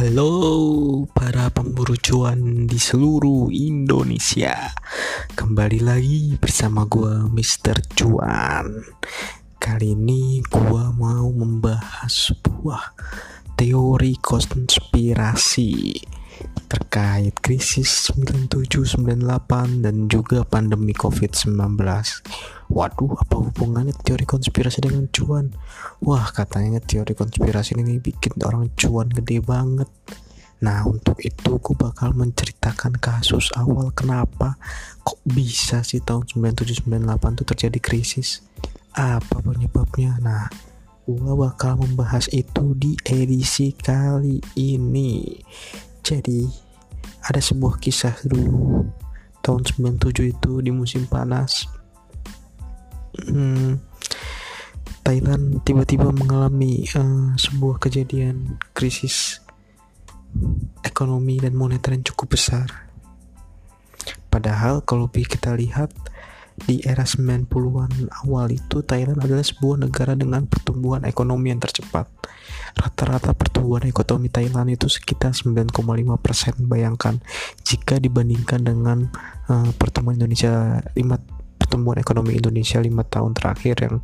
Halo para pemburu cuan di seluruh Indonesia Kembali lagi bersama gue Mr. Cuan Kali ini gue mau membahas sebuah teori konspirasi terkait krisis 9798 dan juga pandemi COVID-19. Waduh, apa hubungannya teori konspirasi dengan cuan? Wah, katanya teori konspirasi ini bikin orang cuan gede banget. Nah, untuk itu gue bakal menceritakan kasus awal kenapa kok bisa sih tahun 9798 itu terjadi krisis. Apa penyebabnya? Nah, gue bakal membahas itu di edisi kali ini. Jadi ada sebuah kisah dulu tahun 97 itu di musim panas. Hmm, Thailand tiba-tiba mengalami uh, sebuah kejadian krisis ekonomi dan moneter yang cukup besar. Padahal kalau kita lihat di era 90-an awal itu Thailand adalah sebuah negara dengan pertumbuhan ekonomi yang tercepat. Rata-rata pertumbuhan ekonomi Thailand itu sekitar 9,5 persen. Bayangkan jika dibandingkan dengan uh, pertumbuhan Indonesia 5 pertumbuhan ekonomi Indonesia 5 tahun terakhir yang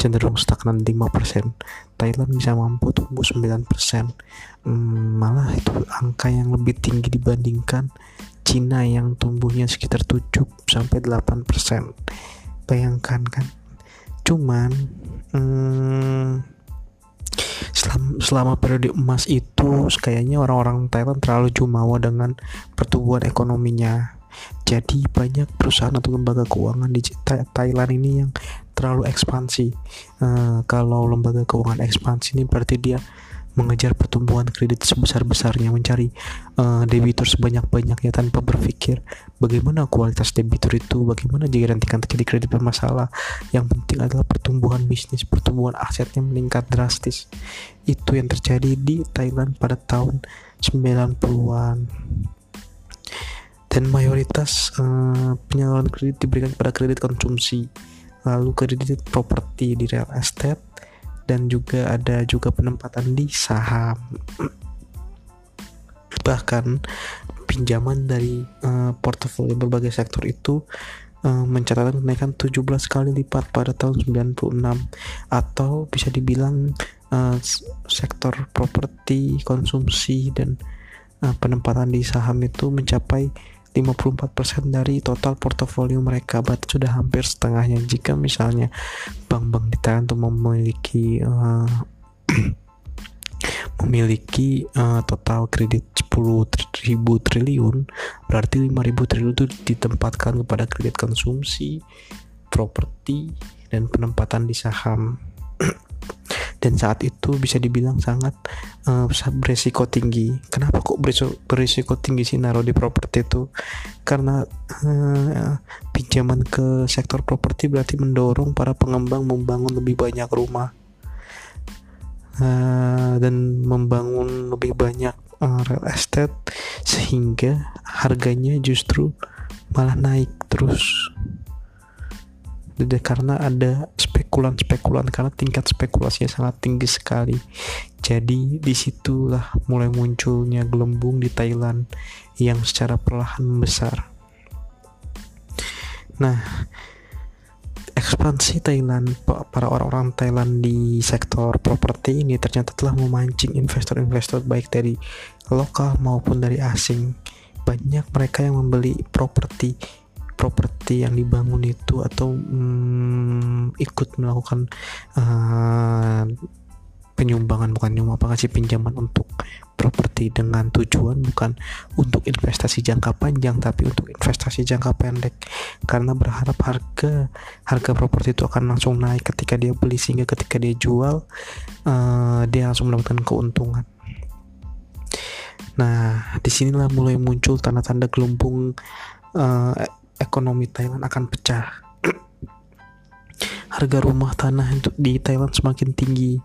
cenderung stagnan 5%. Thailand bisa mampu tumbuh 9%. Hmm, malah itu angka yang lebih tinggi dibandingkan Cina yang tumbuhnya sekitar 7 sampai 8 persen. Bayangkan kan? Cuman hmm, selama, selama periode emas itu kayaknya orang-orang Thailand terlalu jumawa dengan pertumbuhan ekonominya. Jadi banyak perusahaan atau lembaga keuangan di Thailand ini yang terlalu ekspansi. Uh, kalau lembaga keuangan ekspansi ini berarti dia mengejar pertumbuhan kredit sebesar-besarnya mencari uh, debitur sebanyak-banyaknya tanpa berpikir bagaimana kualitas debitur itu bagaimana jika nanti akan terjadi kredit bermasalah. Yang penting adalah pertumbuhan bisnis pertumbuhan asetnya meningkat drastis. Itu yang terjadi di Thailand pada tahun 90-an dan mayoritas uh, penyaluran kredit diberikan pada kredit konsumsi lalu kredit properti di real estate dan juga ada juga penempatan di saham. Bahkan pinjaman dari uh, portofolio berbagai sektor itu uh, mencatatkan kenaikan 17 kali lipat pada tahun 96 atau bisa dibilang uh, sektor properti konsumsi dan uh, penempatan di saham itu mencapai 54% dari total portofolio mereka berarti sudah hampir setengahnya. Jika misalnya bank-bank di Thailand itu memiliki uh, memiliki uh, total kredit 10 ribu triliun berarti 5 ribu triliun itu ditempatkan kepada kredit konsumsi properti dan penempatan di saham dan saat itu bisa dibilang sangat uh, beresiko tinggi. Kenapa kok beresiko tinggi sih naruh di properti itu? Karena uh, pinjaman ke sektor properti berarti mendorong para pengembang membangun lebih banyak rumah uh, dan membangun lebih banyak uh, real estate sehingga harganya justru malah naik terus karena ada spekulan-spekulan karena tingkat spekulasinya sangat tinggi sekali. Jadi di situlah mulai munculnya gelembung di Thailand yang secara perlahan besar. Nah, ekspansi Thailand para orang-orang Thailand di sektor properti ini ternyata telah memancing investor-investor baik dari lokal maupun dari asing. Banyak mereka yang membeli properti properti yang dibangun itu atau hmm, ikut melakukan uh, penyumbangan bukan nyumbang apa kasih pinjaman untuk properti dengan tujuan bukan untuk investasi jangka panjang tapi untuk investasi jangka pendek. Karena berharap harga harga properti itu akan langsung naik ketika dia beli sehingga ketika dia jual uh, dia langsung mendapatkan keuntungan. Nah di sinilah mulai muncul tanda-tanda gelembung uh, ekonomi Thailand akan pecah. Harga rumah tanah untuk di Thailand semakin tinggi.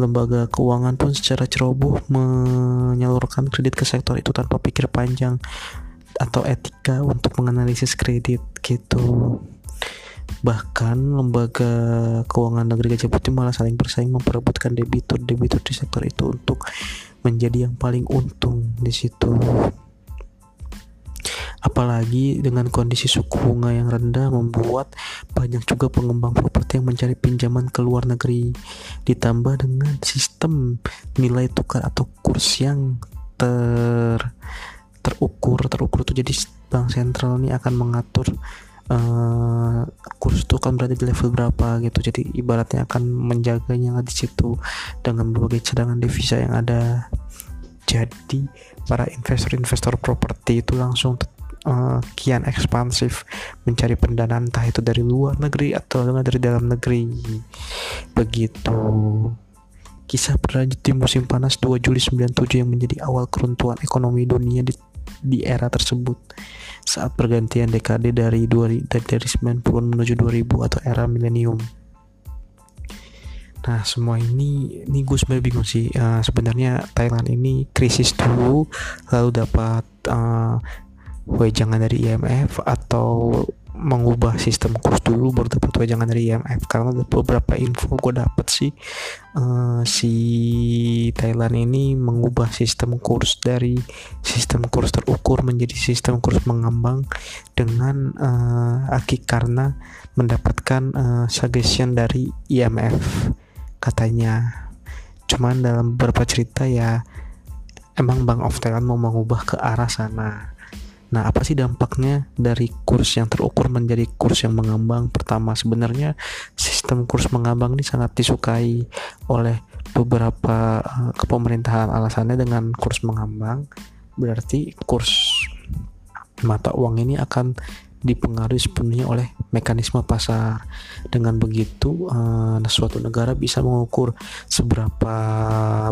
Lembaga keuangan pun secara ceroboh menyalurkan kredit ke sektor itu tanpa pikir panjang atau etika untuk menganalisis kredit gitu. Bahkan lembaga keuangan negeri Gajah Putih malah saling bersaing memperebutkan debitur-debitur di sektor itu untuk menjadi yang paling untung di situ. Apalagi dengan kondisi suku bunga yang rendah membuat banyak juga pengembang properti yang mencari pinjaman ke luar negeri. Ditambah dengan sistem nilai tukar atau kurs yang ter terukur terukur itu jadi bank sentral ini akan mengatur uh, kurs itu akan berada di level berapa gitu. Jadi ibaratnya akan menjaganya di situ dengan berbagai cadangan devisa yang ada. Jadi para investor-investor properti itu langsung uh, kian ekspansif mencari pendanaan entah itu dari luar negeri atau dari dalam negeri. Begitu. Kisah berlanjut di musim panas 2 Juli 97 yang menjadi awal keruntuhan ekonomi dunia di, di era tersebut. Saat pergantian dekade dari 2000 dari 90 menuju 2000 atau era milenium. Nah semua ini ini gue sebenarnya bingung sih. Uh, sebenarnya Thailand ini krisis dulu lalu dapat uh, wejangan dari IMF atau mengubah sistem kurs dulu baru dapat wejangan dari IMF karena ada beberapa info gue dapet sih uh, si Thailand ini mengubah sistem kurs dari sistem kurs terukur menjadi sistem kurs mengambang dengan uh, aki karena mendapatkan uh, suggestion dari IMF katanya. Cuman dalam beberapa cerita ya emang Bank of Thailand mau mengubah ke arah sana Nah, apa sih dampaknya dari kurs yang terukur menjadi kurs yang mengambang? Pertama, sebenarnya sistem kurs mengambang ini sangat disukai oleh beberapa uh, kepemerintahan. Alasannya dengan kurs mengambang berarti kurs mata uang ini akan dipengaruhi sepenuhnya oleh mekanisme pasar. Dengan begitu, uh, suatu negara bisa mengukur seberapa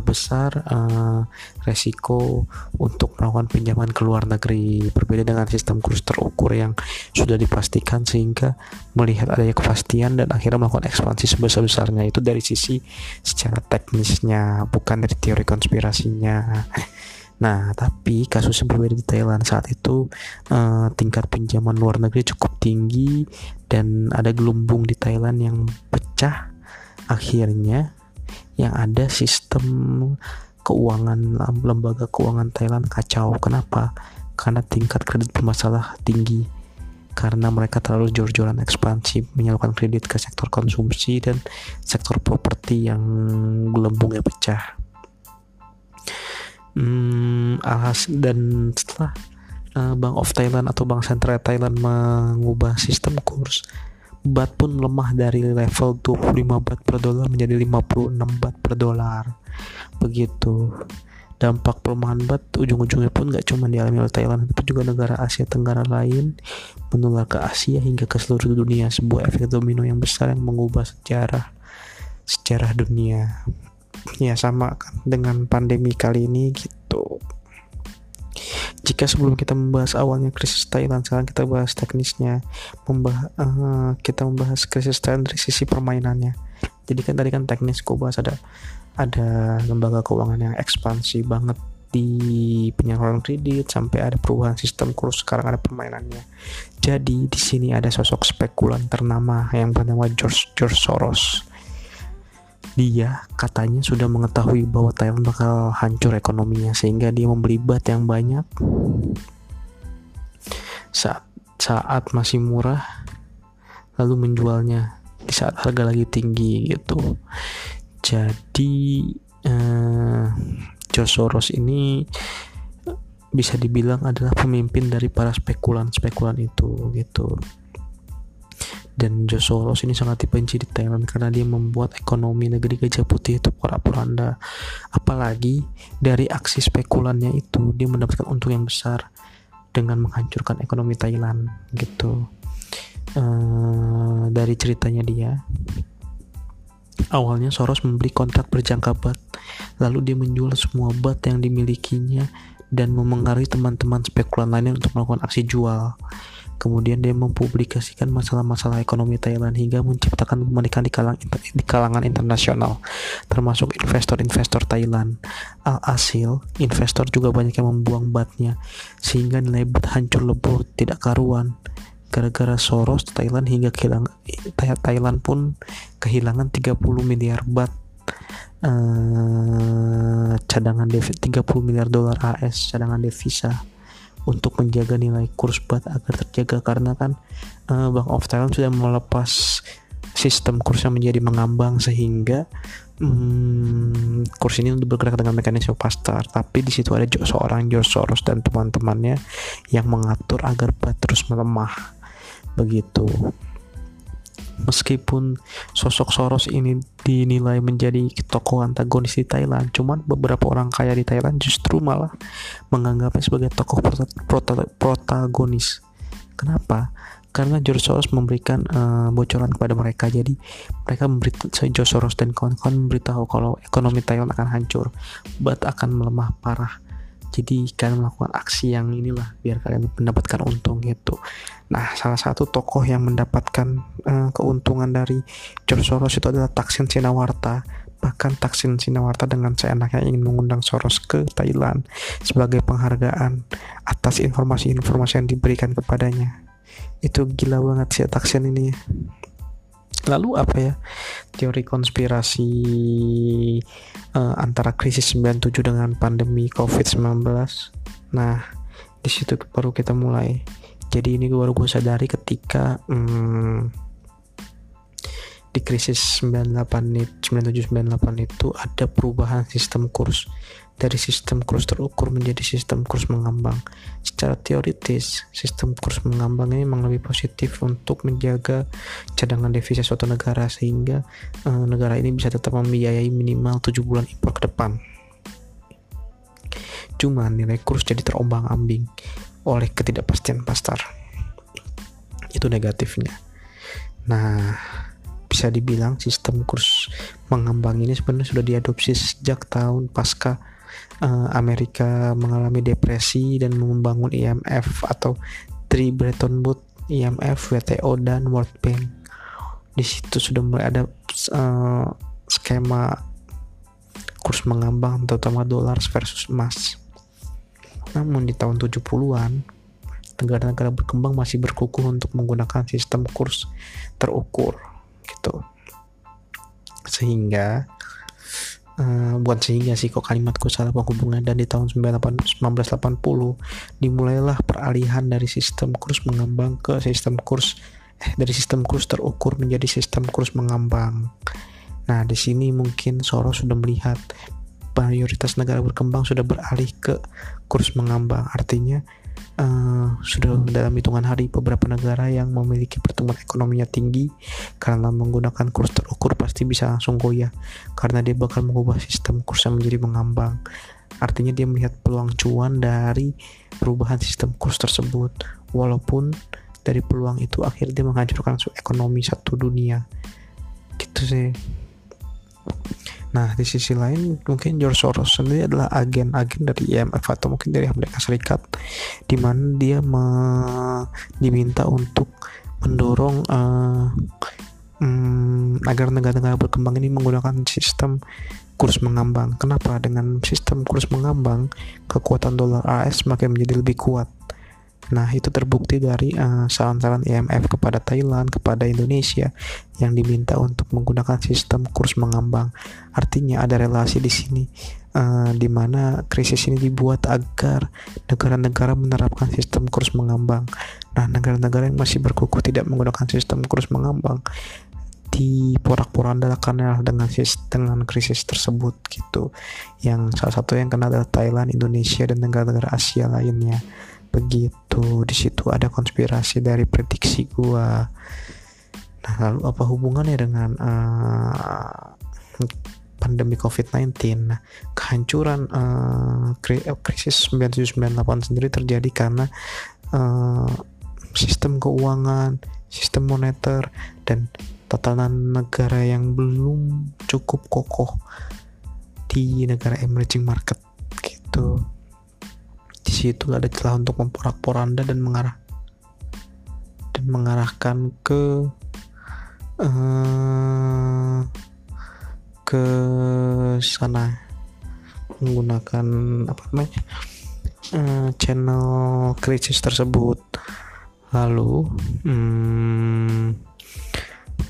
besar uh, resiko untuk melakukan pinjaman ke luar negeri. Berbeda dengan sistem kurs terukur yang sudah dipastikan sehingga melihat adanya kepastian dan akhirnya melakukan ekspansi sebesar-besarnya itu dari sisi secara teknisnya, bukan dari teori konspirasinya. Nah, tapi kasus berbeda di Thailand saat itu uh, tingkat pinjaman luar negeri cukup tinggi dan ada gelombung di Thailand yang pecah. Akhirnya yang ada sistem keuangan lembaga keuangan Thailand kacau. Kenapa? Karena tingkat kredit bermasalah tinggi. Karena mereka terlalu jor-joran ekspansi menyalurkan kredit ke sektor konsumsi dan sektor properti yang gelembungnya pecah hmm, alhas dan setelah uh, Bank of Thailand atau Bank Sentral Thailand mengubah sistem kurs bat pun lemah dari level 25 bat per dolar menjadi 56 bat per dolar. Begitu. Dampak pelemahan bat ujung-ujungnya pun gak cuma dialami oleh Thailand tapi juga negara Asia Tenggara lain menular ke Asia hingga ke seluruh dunia. Sebuah efek domino yang besar yang mengubah sejarah sejarah dunia ya sama kan dengan pandemi kali ini gitu. Jika sebelum kita membahas awalnya krisis Thailand sekarang kita bahas teknisnya membah uh, kita membahas krisis Thailand dari sisi permainannya. Jadi kan tadi kan teknis gue bahas ada ada lembaga keuangan yang ekspansi banget di penyaluran kredit sampai ada perubahan sistem kurs sekarang ada permainannya. Jadi di sini ada sosok spekulan ternama yang bernama George George Soros dia katanya sudah mengetahui bahwa Thailand bakal hancur ekonominya sehingga dia membeli bat yang banyak. Saat saat masih murah lalu menjualnya di saat harga lagi tinggi gitu. Jadi eh, George Soros ini bisa dibilang adalah pemimpin dari para spekulan-spekulan itu gitu dan George Soros ini sangat dibenci di Thailand karena dia membuat ekonomi negeri Gajah Putih itu porak-poranda. Apalagi dari aksi spekulannya itu dia mendapatkan untung yang besar dengan menghancurkan ekonomi Thailand gitu. Uh, dari ceritanya dia awalnya Soros membeli kontrak berjangka bat lalu dia menjual semua bat yang dimilikinya dan memengaruhi teman-teman spekulan lainnya untuk melakukan aksi jual Kemudian dia mempublikasikan masalah-masalah ekonomi Thailand hingga menciptakan kepanikan di, kalang, di kalangan internasional, termasuk investor-investor Thailand. Alhasil, investor juga banyak yang membuang batnya, sehingga nilai bat hancur lebur tidak karuan. gara-gara Soros Thailand hingga kehilangan Thailand pun kehilangan 30 miliar bat uh, cadangan devisa 30 miliar dolar AS cadangan devisa untuk menjaga nilai kurs bat agar terjaga karena kan uh, Bank of Thailand sudah melepas sistem kursnya menjadi mengambang sehingga hmm, kurs ini untuk bergerak dengan mekanisme pasar. Tapi di situ ada seorang George Soros dan teman-temannya yang mengatur agar bat terus melemah. Begitu meskipun sosok Soros ini dinilai menjadi tokoh antagonis di Thailand, cuman beberapa orang kaya di Thailand justru malah menganggapnya sebagai tokoh protagonis. Kenapa? Karena George Soros memberikan uh, bocoran kepada mereka, jadi mereka memberi George Soros dan kawan-kawan memberitahu kalau ekonomi Thailand akan hancur, bat akan melemah parah jadi kalian melakukan aksi yang inilah biar kalian mendapatkan untung gitu. Nah salah satu tokoh yang mendapatkan uh, keuntungan dari George Soros itu adalah Taksin Sinawarta. Bahkan Taksin Sinawarta dengan seenaknya ingin mengundang Soros ke Thailand sebagai penghargaan atas informasi-informasi yang diberikan kepadanya. Itu gila banget sih Taksin ini lalu apa ya? Teori konspirasi uh, antara krisis 97 dengan pandemi COVID-19 nah di situ baru kita mulai. Jadi ini baru gue sadari ketika hmm, di krisis 98 97 98 itu ada perubahan sistem kurs dari sistem kurs terukur menjadi sistem kurs mengambang. Secara teoritis, sistem kurs mengambang ini memang lebih positif untuk menjaga cadangan devisa suatu negara sehingga uh, negara ini bisa tetap membiayai minimal 7 bulan impor ke depan. Cuma nilai kurs jadi terombang-ambing oleh ketidakpastian pasar. Itu negatifnya. Nah, bisa dibilang sistem kurs mengambang ini sebenarnya sudah diadopsi sejak tahun pasca uh, Amerika mengalami depresi dan membangun IMF atau Tri Bretton Woods, IMF, WTO dan World Bank. Di situ sudah mulai ada uh, skema kurs mengambang terutama dolar versus emas. Namun di tahun 70-an negara-negara berkembang masih berkukuh untuk menggunakan sistem kurs terukur gitu. Sehingga uh, bukan sehingga sih kok kalimatku salah penghubungan dan di tahun 1980 dimulailah peralihan dari sistem kurs mengambang ke sistem kurs eh dari sistem kurs terukur menjadi sistem kurs mengambang. Nah, di sini mungkin Soros sudah melihat mayoritas negara berkembang sudah beralih ke kurs mengambang. Artinya uh, sudah dalam hitungan hari beberapa negara yang memiliki pertumbuhan ekonominya tinggi karena menggunakan kurs terukur pasti bisa langsung goyah karena dia bakal mengubah sistem kursnya menjadi mengambang. Artinya dia melihat peluang cuan dari perubahan sistem kurs tersebut. Walaupun dari peluang itu akhirnya menghancurkan ekonomi satu dunia. Gitu sih Nah, di sisi lain mungkin George Soros sendiri adalah agen-agen dari IMF atau mungkin dari Amerika Serikat di mana dia me diminta untuk mendorong uh, um, agar negara-negara berkembang ini menggunakan sistem kurs mengambang. Kenapa? Dengan sistem kurs mengambang, kekuatan dolar AS semakin menjadi lebih kuat Nah, itu terbukti dari uh, saran-saran IMF kepada Thailand, kepada Indonesia yang diminta untuk menggunakan sistem kurs mengambang. Artinya ada relasi di sini uh, di mana krisis ini dibuat agar negara-negara menerapkan sistem kurs mengambang. Nah, negara-negara yang masih berkukuh tidak menggunakan sistem kurs mengambang di porak-porandakannya dengan dengan krisis tersebut gitu. Yang salah satu yang kena adalah Thailand, Indonesia dan negara-negara Asia lainnya begitu di situ ada konspirasi dari prediksi gua. Nah lalu apa hubungannya dengan uh, pandemi COVID-19 nah kehancuran uh, krisis 9798 sendiri terjadi karena uh, sistem keuangan sistem moneter dan tatanan negara yang belum cukup kokoh di negara emerging market gitu di situ ada celah untuk memporak-poranda dan mengarah dan mengarahkan ke uh, ke sana. Menggunakan apa namanya uh, channel krisis tersebut. Lalu hmm,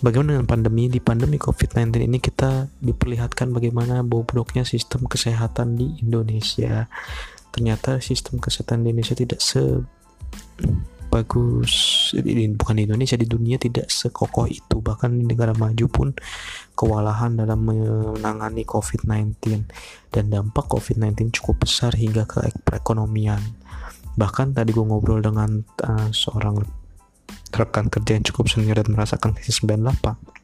bagaimana dengan pandemi? Di pandemi COVID-19 ini kita diperlihatkan bagaimana bobroknya sistem kesehatan di Indonesia ternyata sistem kesehatan di Indonesia tidak se bagus bukan di Indonesia di dunia tidak sekokoh itu. Bahkan di negara maju pun kewalahan dalam menangani COVID-19 dan dampak COVID-19 cukup besar hingga ke perekonomian. Bahkan tadi gue ngobrol dengan uh, seorang rekan kerja yang cukup senior dan merasakan krisis 98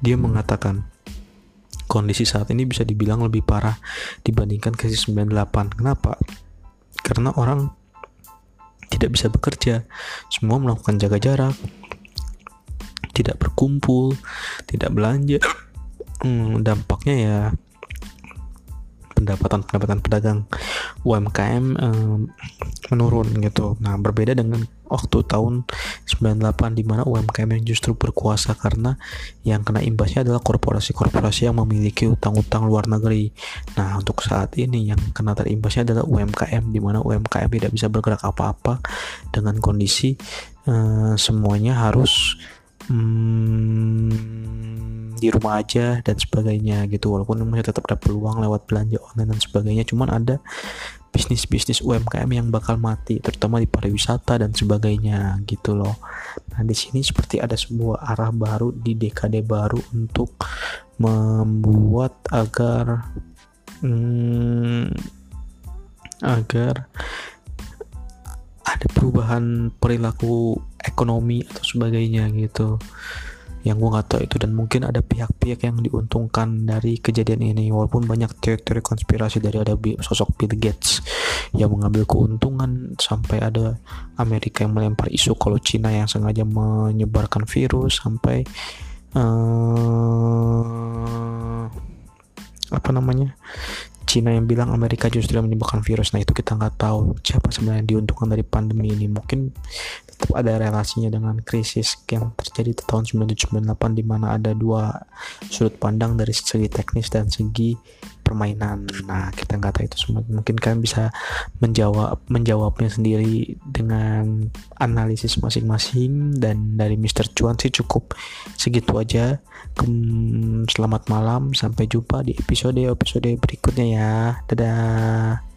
dia mengatakan kondisi saat ini bisa dibilang lebih parah dibandingkan krisis 98 kenapa? karena orang tidak bisa bekerja, semua melakukan jaga jarak, tidak berkumpul, tidak belanja. Hmm, dampaknya ya pendapatan-pendapatan pedagang UMKM eh, menurun gitu. Nah, berbeda dengan waktu tahun 98 di mana UMKM yang justru berkuasa karena yang kena imbasnya adalah korporasi-korporasi yang memiliki utang-utang luar negeri. Nah, untuk saat ini yang kena terimbasnya adalah UMKM di mana UMKM tidak bisa bergerak apa-apa dengan kondisi eh, semuanya harus hmm, di rumah aja dan sebagainya gitu walaupun masih tetap ada peluang lewat belanja online dan sebagainya cuman ada bisnis-bisnis UMKM yang bakal mati terutama di pariwisata dan sebagainya gitu loh. Nah di sini seperti ada sebuah arah baru di dekade baru untuk membuat agar hmm, agar ada perubahan perilaku ekonomi atau sebagainya gitu yang gue nggak tahu itu. Dan mungkin ada pihak-pihak yang diuntungkan dari kejadian ini. Walaupun banyak teori-teori konspirasi dari ada sosok Bill Gates yang mengambil keuntungan sampai ada Amerika yang melempar isu kalau Cina yang sengaja menyebarkan virus sampai uh, apa namanya Cina yang bilang Amerika justru yang menyebabkan virus. Nah itu kita nggak tahu siapa sebenarnya diuntungkan dari pandemi ini. Mungkin tetap ada relasinya dengan krisis yang terjadi di tahun 1998 di mana ada dua sudut pandang dari segi teknis dan segi permainan. Nah, kita nggak tahu itu semua. Mungkin kalian bisa menjawab menjawabnya sendiri dengan analisis masing-masing dan dari Mr. Cuan sih cukup segitu aja. Selamat malam, sampai jumpa di episode episode berikutnya ya. Dadah.